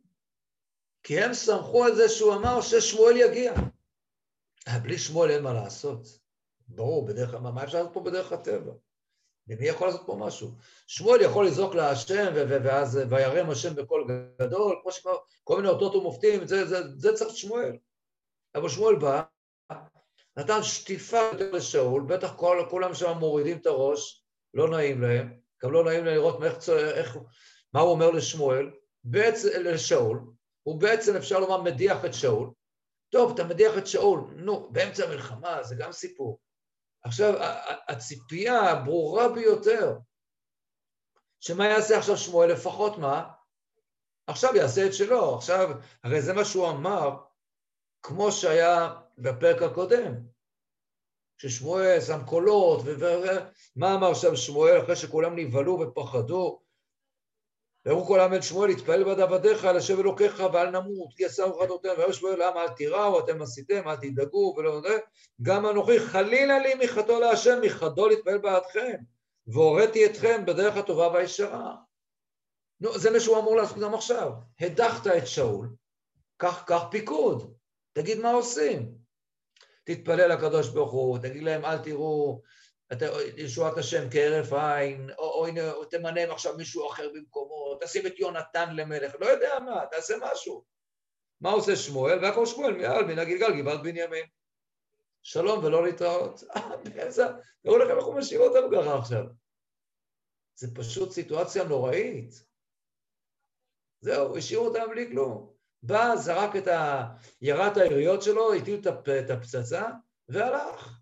כי הם סמכו על זה שהוא אמר ששמואל יגיע. בלי שמואל אין מה לעשות. ברור, בדרך, מה אפשר לעשות פה בדרך הטבע? ומי יכול לעשות פה משהו? שמואל יכול לזעוק להשם, ואז וירם השם בקול גדול, כמו שכבר כל מיני אותות ומופתים, זה, זה, זה צריך שמואל. אבל שמואל בא, נתן שטיפה יותר לשאול, בטח כל, כולם שם מורידים את הראש, לא נעים להם, גם לא נעים להם לראות איך, איך, מה הוא אומר לשמואל, בעצם, לשאול, הוא בעצם, אפשר לומר, מדיח את שאול. טוב, אתה מדיח את שאול, נו, באמצע המלחמה, זה גם סיפור. עכשיו, הציפייה הברורה ביותר, שמה יעשה עכשיו שמואל? לפחות מה? עכשיו יעשה את שלו. עכשיו, הרי זה מה שהוא אמר, כמו שהיה בפרק הקודם, ששמואל שם קולות, ומה אמר שם שמואל אחרי שכולם נבהלו ופחדו? ויראו כל העם אל שמואל, התפעל בעד עבדיך, אל השם אלוקיך, ואל נמות, כי עשהו חטאותיהם. ויאמר שמואל, למה אל תיראו, אתם עשיתם, אל תדאגו, ולא יודע. גם אנוכי, חלילה לי מחטאו להשם, מחדו להתפעל בעדכם, והוריתי אתכם בדרך הטובה והישרה. נו, זה מה שהוא אמור לעשות גם עכשיו. הדחת את שאול, קח, קח פיקוד, תגיד מה עושים. תתפלל לקדוש ברוך הוא, תגיד להם אל תראו ישועת השם כהרף עין, או, או הנה תמנה עכשיו מישהו אחר במקומו, תשים את יונתן למלך, לא יודע מה, תעשה משהו. מה עושה שמואל? ויקום שמואל מעל מן הגלגל גבעת בנימין. שלום ולא להתראות. באמצע, תראו לכם איך הוא משאיר אותנו ככה עכשיו. זה פשוט סיטואציה נוראית. זהו, השאירו אותם בלי כלום. בא, זרק את ה... ירה את היריות שלו, הטיל את הפצצה, והלך.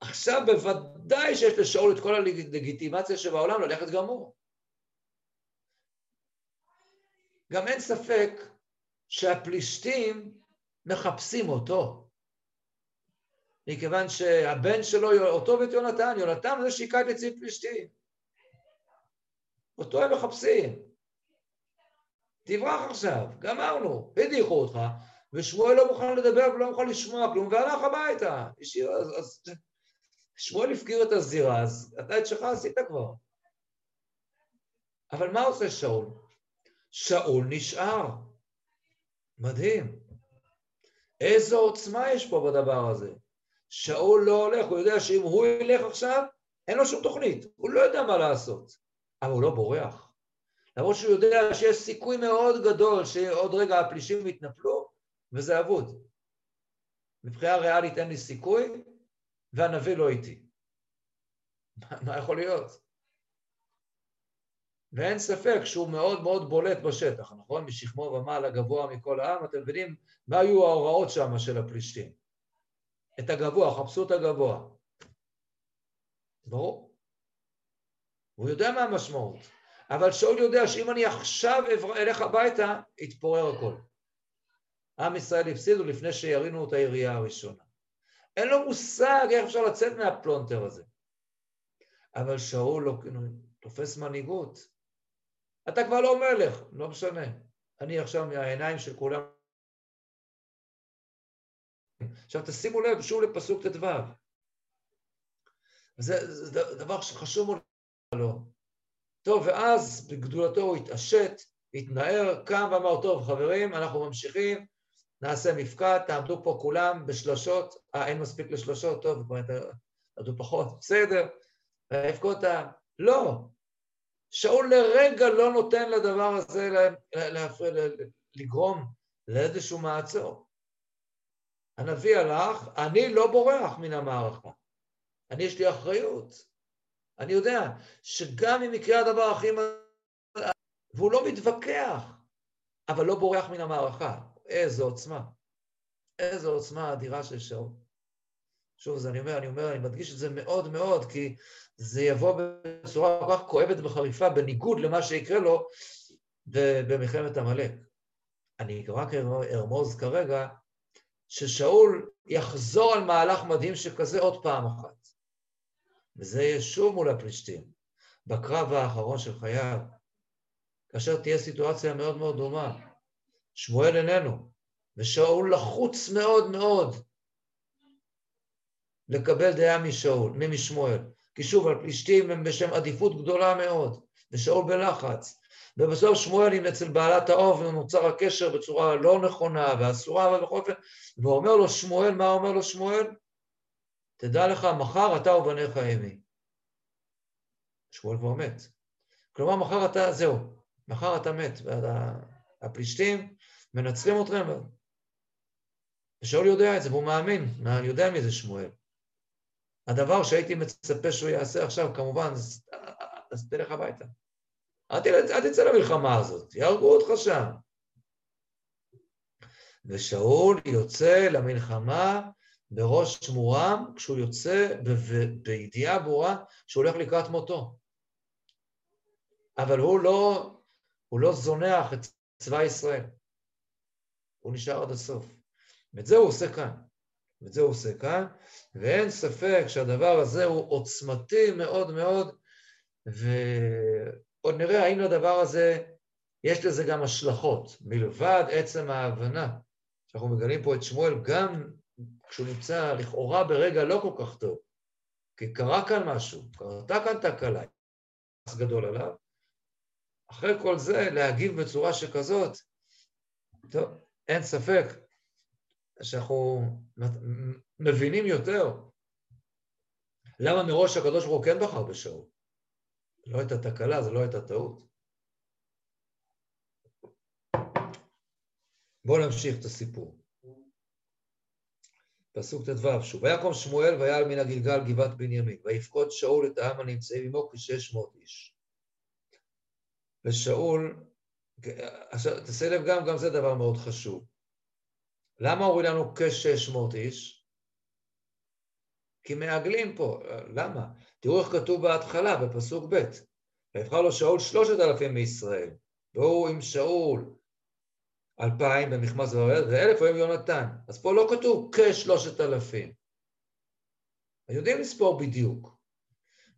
עכשיו בוודאי שיש לשאול את כל הלגיטימציה שבעולם ללכת גם הוא. גם אין ספק שהפלישתים מחפשים אותו. מכיוון שהבן שלו, אותו ואת יונתן, יונתן זה שהיכה את נציב פלישתים. אותו הם מחפשים. תברח עכשיו, גמרנו, הדיחו אותך, ושמואל לא מוכן לדבר ולא מוכן לשמוע כלום, והלך הביתה. השאיר, אז, אז שמואל הפקיר את הזירה, אז אתה את שלך עשית כבר. אבל מה עושה שאול? שאול נשאר. מדהים. איזו עוצמה יש פה בדבר הזה. שאול לא הולך, הוא יודע שאם הוא ילך עכשיו, אין לו שום תוכנית, הוא לא יודע מה לעשות. אבל הוא לא בורח. למרות שהוא יודע שיש סיכוי מאוד גדול שעוד רגע הפלישים יתנפלו, וזה אבוד. מבחינה ריאלית אין לי סיכוי, והנביא לא איתי. מה, יכול להיות? ואין ספק שהוא מאוד מאוד בולט בשטח, נכון? משכמו ומעלה גבוה מכל העם, אתם מבינים מה היו ההוראות שם של הפלישתים? את הגבוה, חפשו את הגבוה. ברור. הוא יודע מה המשמעות. אבל שאול יודע שאם אני עכשיו אלך הביתה, יתפורר הכל. עם ישראל הפסידו לפני שירינו את הירייה הראשונה. אין לו מושג איך אפשר לצאת מהפלונטר הזה. אבל שאול לא, תופס מנהיגות. אתה כבר לא מלך, לא משנה. אני עכשיו מהעיניים של כולם. עכשיו תשימו לב שוב לפסוק ט"ו. זה, זה דבר שחשוב מאוד לו. טוב, ואז בגדולתו הוא התעשת, התנער, קם ואמר, טוב, חברים, אנחנו ממשיכים, נעשה מפקד, תעמדו פה כולם בשלושות, אה, אין מספיק לשלושות, טוב, כבר תעמדו פחות, בסדר, ויפקוד העם. לא, שאול לרגע לא נותן לדבר הזה להפריע, לגרום לאיזשהו מעצור. הנביא הלך, אני לא בורח מן המערכה. אני, יש לי אחריות. אני יודע שגם אם יקרה הדבר הכי... והוא לא מתווכח, אבל לא בורח מן המערכה. איזו עוצמה. איזו עוצמה אדירה של שאול. שוב, אז אני אומר, אני אומר, אני מדגיש את זה מאוד מאוד, כי זה יבוא בצורה כל כך כואבת וחריפה, בניגוד למה שיקרה לו במלחמת עמלק. אני רק ארמוז כרגע, ששאול יחזור על מהלך מדהים שכזה עוד פעם אחת. וזה יהיה שוב מול הפלישתים, בקרב האחרון של חייו, כאשר תהיה סיטואציה מאוד מאוד דומה. שמואל איננו, ושאול לחוץ מאוד מאוד לקבל דעה משאול, משמואל. כי שוב, הפלישתים הם בשם עדיפות גדולה מאוד, ושאול בלחץ. ובסוף שמואל, אם אצל בעלת האוב נוצר הקשר בצורה לא נכונה ואסורה, אבל בכל אופן, ואומר לו שמואל, מה אומר לו שמואל? תדע לך, מחר אתה ובניך ימי. שמואל כבר מת. כלומר, מחר אתה, זהו, מחר אתה מת. הפלישתים מנצחים אתכם. ושאול יודע את זה, והוא מאמין, אני יודע מי זה שמואל. הדבר שהייתי מצפה שהוא יעשה עכשיו, כמובן, אז, אז תלך הביתה. אל, תצא למלחמה הזאת, יהרגו אותך שם. ושאול יוצא למלחמה בראש מורם, כשהוא יוצא בידיעה ברורה שהוא הולך לקראת מותו. אבל הוא לא, הוא לא זונח את צבא ישראל. הוא נשאר עד הסוף. ואת זה הוא עושה כאן. ואת זה הוא עושה כאן, ואין ספק שהדבר הזה הוא עוצמתי מאוד מאוד, ועוד נראה האם לדבר הזה יש לזה גם השלכות, מלבד עצם ההבנה שאנחנו מגלים פה את שמואל גם כשהוא נמצא לכאורה ברגע לא כל כך טוב, כי קרה כאן משהו, קרתה כאן תקלה, גדול עליו. אחרי כל זה, להגיב בצורה שכזאת, טוב, אין ספק שאנחנו מבינים יותר למה מראש הקדוש ברוך הוא כן בחר בשאול. לא הייתה תקלה, זו לא הייתה טעות. בואו נמשיך את הסיפור. פסוק ט"ו, שוב, ויקום שמואל ויעל מן הגלגל גבעת בנימין, ויפקוד שאול את העם הנמצאים עמו כשש מאות איש. ושאול עכשיו, תשים לב גם, גם זה דבר מאוד חשוב. למה הוריד לנו כ-600 איש? כי מעגלים פה, למה? תראו איך כתוב בהתחלה, בפסוק ב', ויבחר לו שאול שלושת אלפים מישראל, והוא עם שאול אלפיים במכמס ואלף הוא עם יונתן. אז פה לא כתוב כשלושת אלפים. יודעים לספור בדיוק.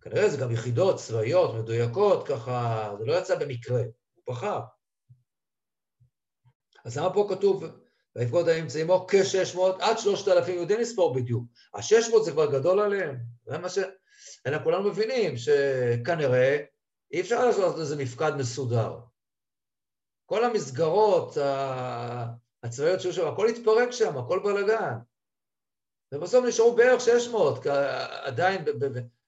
כנראה זה גם יחידות צבאיות, מדויקות, ככה, זה לא יצא במקרה, הוא בחר. אז למה פה כתוב, ויפקוד האמצעים עמו כ-600 עד 3,000 יודעים לספור בדיוק. ה-600 זה כבר גדול עליהם, זה מה ש... אלא כולנו מבינים שכנראה אי אפשר לעשות איזה מפקד מסודר. כל המסגרות הצבאיות שהיו שם, הכל התפרק שם, הכל בלאגן. ובסוף נשארו בערך 600, עדיין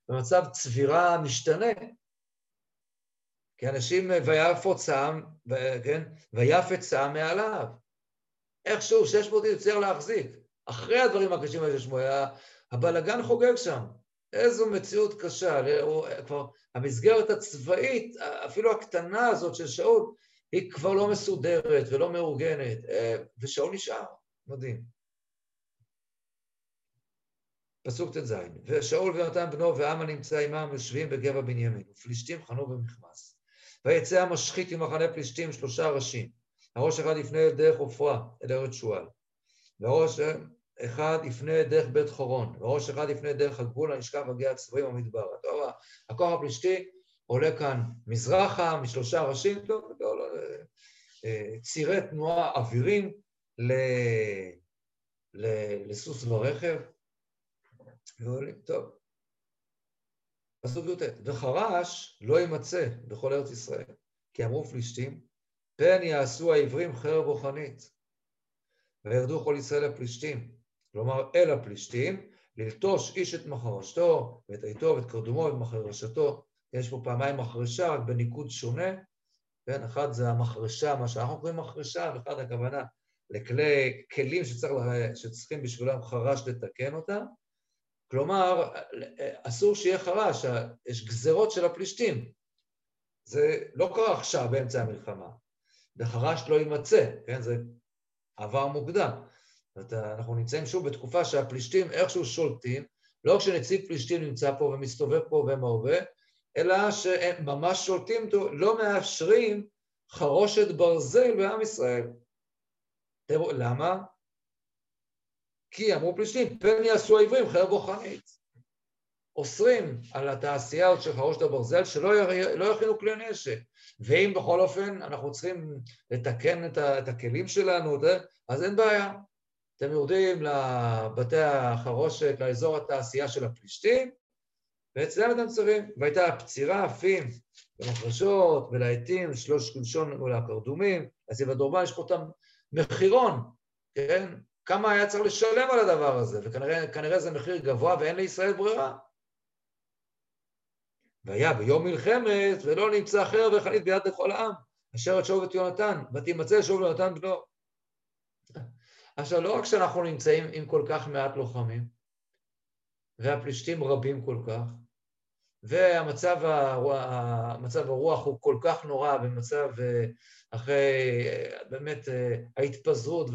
במצב צבירה משתנה. כי אנשים, ויפו צעם, כן, ויפת צעם מעליו. איכשהו 600 יצטרך להחזיק. אחרי הדברים הקשים האלה ששמו, הבלגן חוגג שם. איזו מציאות קשה. כבר המסגרת הצבאית, אפילו הקטנה הזאת של שאול, היא כבר לא מסודרת ולא מאורגנת, ושאול נשאר. מדהים. פסוק ט"ז, ושאול ויונתן בנו ועמה נמצא עמם יושבים בגבע בנימין, ופלישתים חנו במכמס. ויצא המשחית ממחנה פלישתים שלושה ראשים, הראש אחד יפנה דרך עופרה אל ארץ שועל, והראש אחד יפנה דרך בית חורון, והראש אחד יפנה דרך הגבול הנשכב הגיא הצבועים במדבר. טוב, הכוח הפלישתי עולה כאן מזרחה משלושה ראשים, טוב, לא, לא, צירי תנועה אווירים לסוס ורכב, טוב. פסוק י"ט, וחרש לא יימצא בכל ארץ ישראל, כי אמרו פלישתים, פן יעשו העברים חרב רוחנית, וירדו כל ישראל לפלישתים, כלומר אל הפלישתים, ללטוש איש את מחרשתו, ואת עיתו ואת קרדומו ואת מחרשתו. יש פה פעמיים מחרשה, רק בניקוד שונה. כן, אחד זה המחרשה, מה שאנחנו קוראים מחרשה, ואחד הכוונה לכלי, כלים שצריך, שצריכים בשבילם חרש לתקן אותם. כלומר, אסור שיהיה חרש, יש גזרות של הפלישתים. זה לא קרה עכשיו באמצע המלחמה. וחרש לא יימצא, כן? זה עבר מוקדם. זאת אנחנו נמצאים שוב בתקופה שהפלישתים איכשהו שולטים, לא כשנציג פלישתים נמצא פה ומסתובב פה ומהווה, אלא שהם ממש שולטים, לא מאשרים חרושת ברזל בעם ישראל. תראו, למה? כי אמרו פלישתים, פן יעשו העברים חרב רוחנית. אוסרים על התעשייה הזאת של חרושת הברזל שלא לא יכינו כלי נשק. ואם בכל אופן אנחנו צריכים לתקן את, ה, את הכלים שלנו, אז אין בעיה. אתם יורדים לבתי החרושת, לאזור התעשייה של הפלישתים, ואצלם אתם צריכים. והייתה פצירה, עפים, במחרשות, ולעטים, שלוש קלשון ולקרדומים, אז בדורבן יש פה את המחירון, כן? כמה היה צריך לשלם על הדבר הזה, וכנראה זה מחיר גבוה ואין לישראל ברירה. והיה ביום מלחמת, ולא נמצא אחר וחנית ביד לכל העם, אשר את שאול ואת יונתן, ותימצא שאול ויונתן בנו. עכשיו, לא רק שאנחנו נמצאים עם כל כך מעט לוחמים, והפלישתים רבים כל כך, והמצב הרוח, הרוח הוא כל כך נורא במצב אחרי באמת ההתפזרות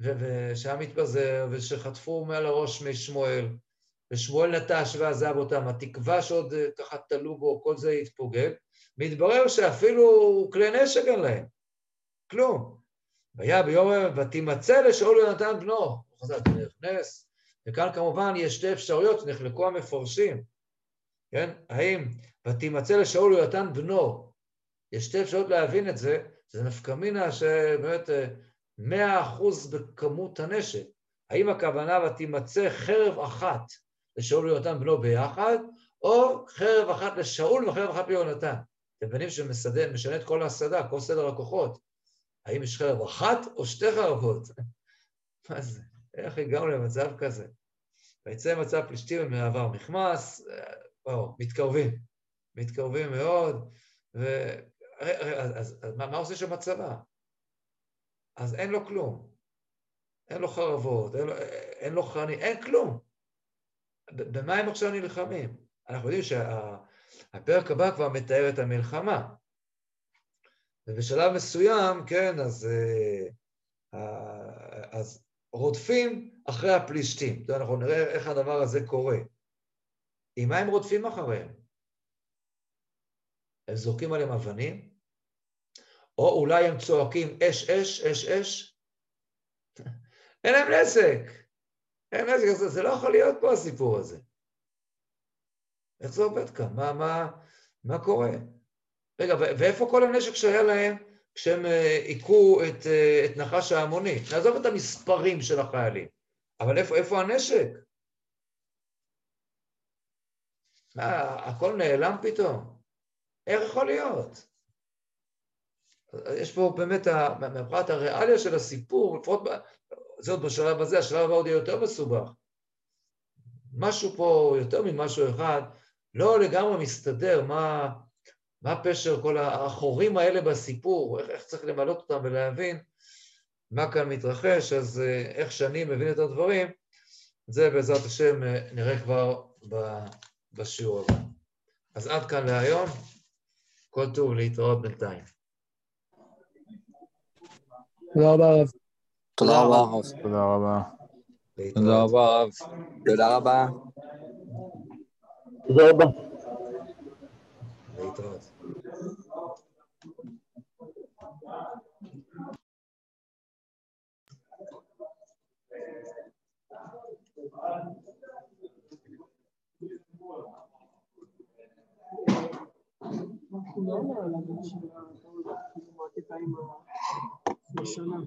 ושהעם התפזר ושחטפו מעל הראש משמואל ושמואל נטש ועזב אותם, התקווה שעוד ככה תלו בו, כל זה התפוגג, מתברר שאפילו כלי נשק אין להם, כלום. והיה ביום ותימצא לשאול יונתן בנו, הוא חזר נכנס, וכאן כמובן יש שתי אפשרויות שנחלקו המפורשים, כן? האם ותימצא לשאול יונתן בנו, יש שתי אפשרויות להבין את זה, שזה נפקא מינה שבאמת מאה אחוז בכמות הנשק. האם הכוונה ותימצא חרב אחת לשאול ויונתן בנו ביחד, או חרב אחת לשאול וחרב אחת ליונתן. אתם מבינים שמשנה את כל הסדה, כל סדר הכוחות. האם יש חרב אחת או שתי חרבות? מה זה? איך הגענו למצב כזה? ויצא מצב פלישתים ומעבר מכמס, וואו, מתקרבים, מתקרבים מאוד, ו... אז, אז, אז מה, מה עושה שם הצבא? אז אין לו כלום. אין לו חרבות, אין לו, אין לו חני, אין כלום. במה הם עכשיו נלחמים? אנחנו יודעים שהפרק הבא כבר מתאר את המלחמה. ובשלב מסוים, כן, אז, אה, אז רודפים אחרי הפלישתים. אנחנו נראה איך הדבר הזה קורה. עם מה הם רודפים אחריהם? הם זורקים עליהם אבנים? או אולי הם צועקים אש, אש, אש, אש? אין להם נזק. אין נזק, זה, זה לא יכול להיות פה הסיפור הזה. איך זה עובד כאן? מה, מה, מה קורה? רגע, ואיפה כל הנשק שהיה להם כשהם היכו את, את נחש ההמוני? נעזוב את המספרים של החיילים, אבל איפה, איפה הנשק? מה, הכל נעלם פתאום? איך יכול להיות? יש פה באמת, מבחינת הריאליה של הסיפור, לפחות זה עוד בשלב הזה, השלב הבא עוד יהיה יותר מסובך. משהו פה, יותר ממשהו אחד, לא לגמרי מסתדר, מה, מה פשר כל החורים האלה בסיפור, איך, איך צריך למלות אותם ולהבין מה כאן מתרחש, אז איך שאני מבין את הדברים, זה בעזרת השם נראה כבר בשיעור הבא. אז עד כאן להיום, כל טוב להתראות בינתיים. תודה רבה הרב. תודה רבה, הרב. תודה רבה. תודה רבה, הרב. תודה רבה. תודה רבה. להתראות. Mishanam.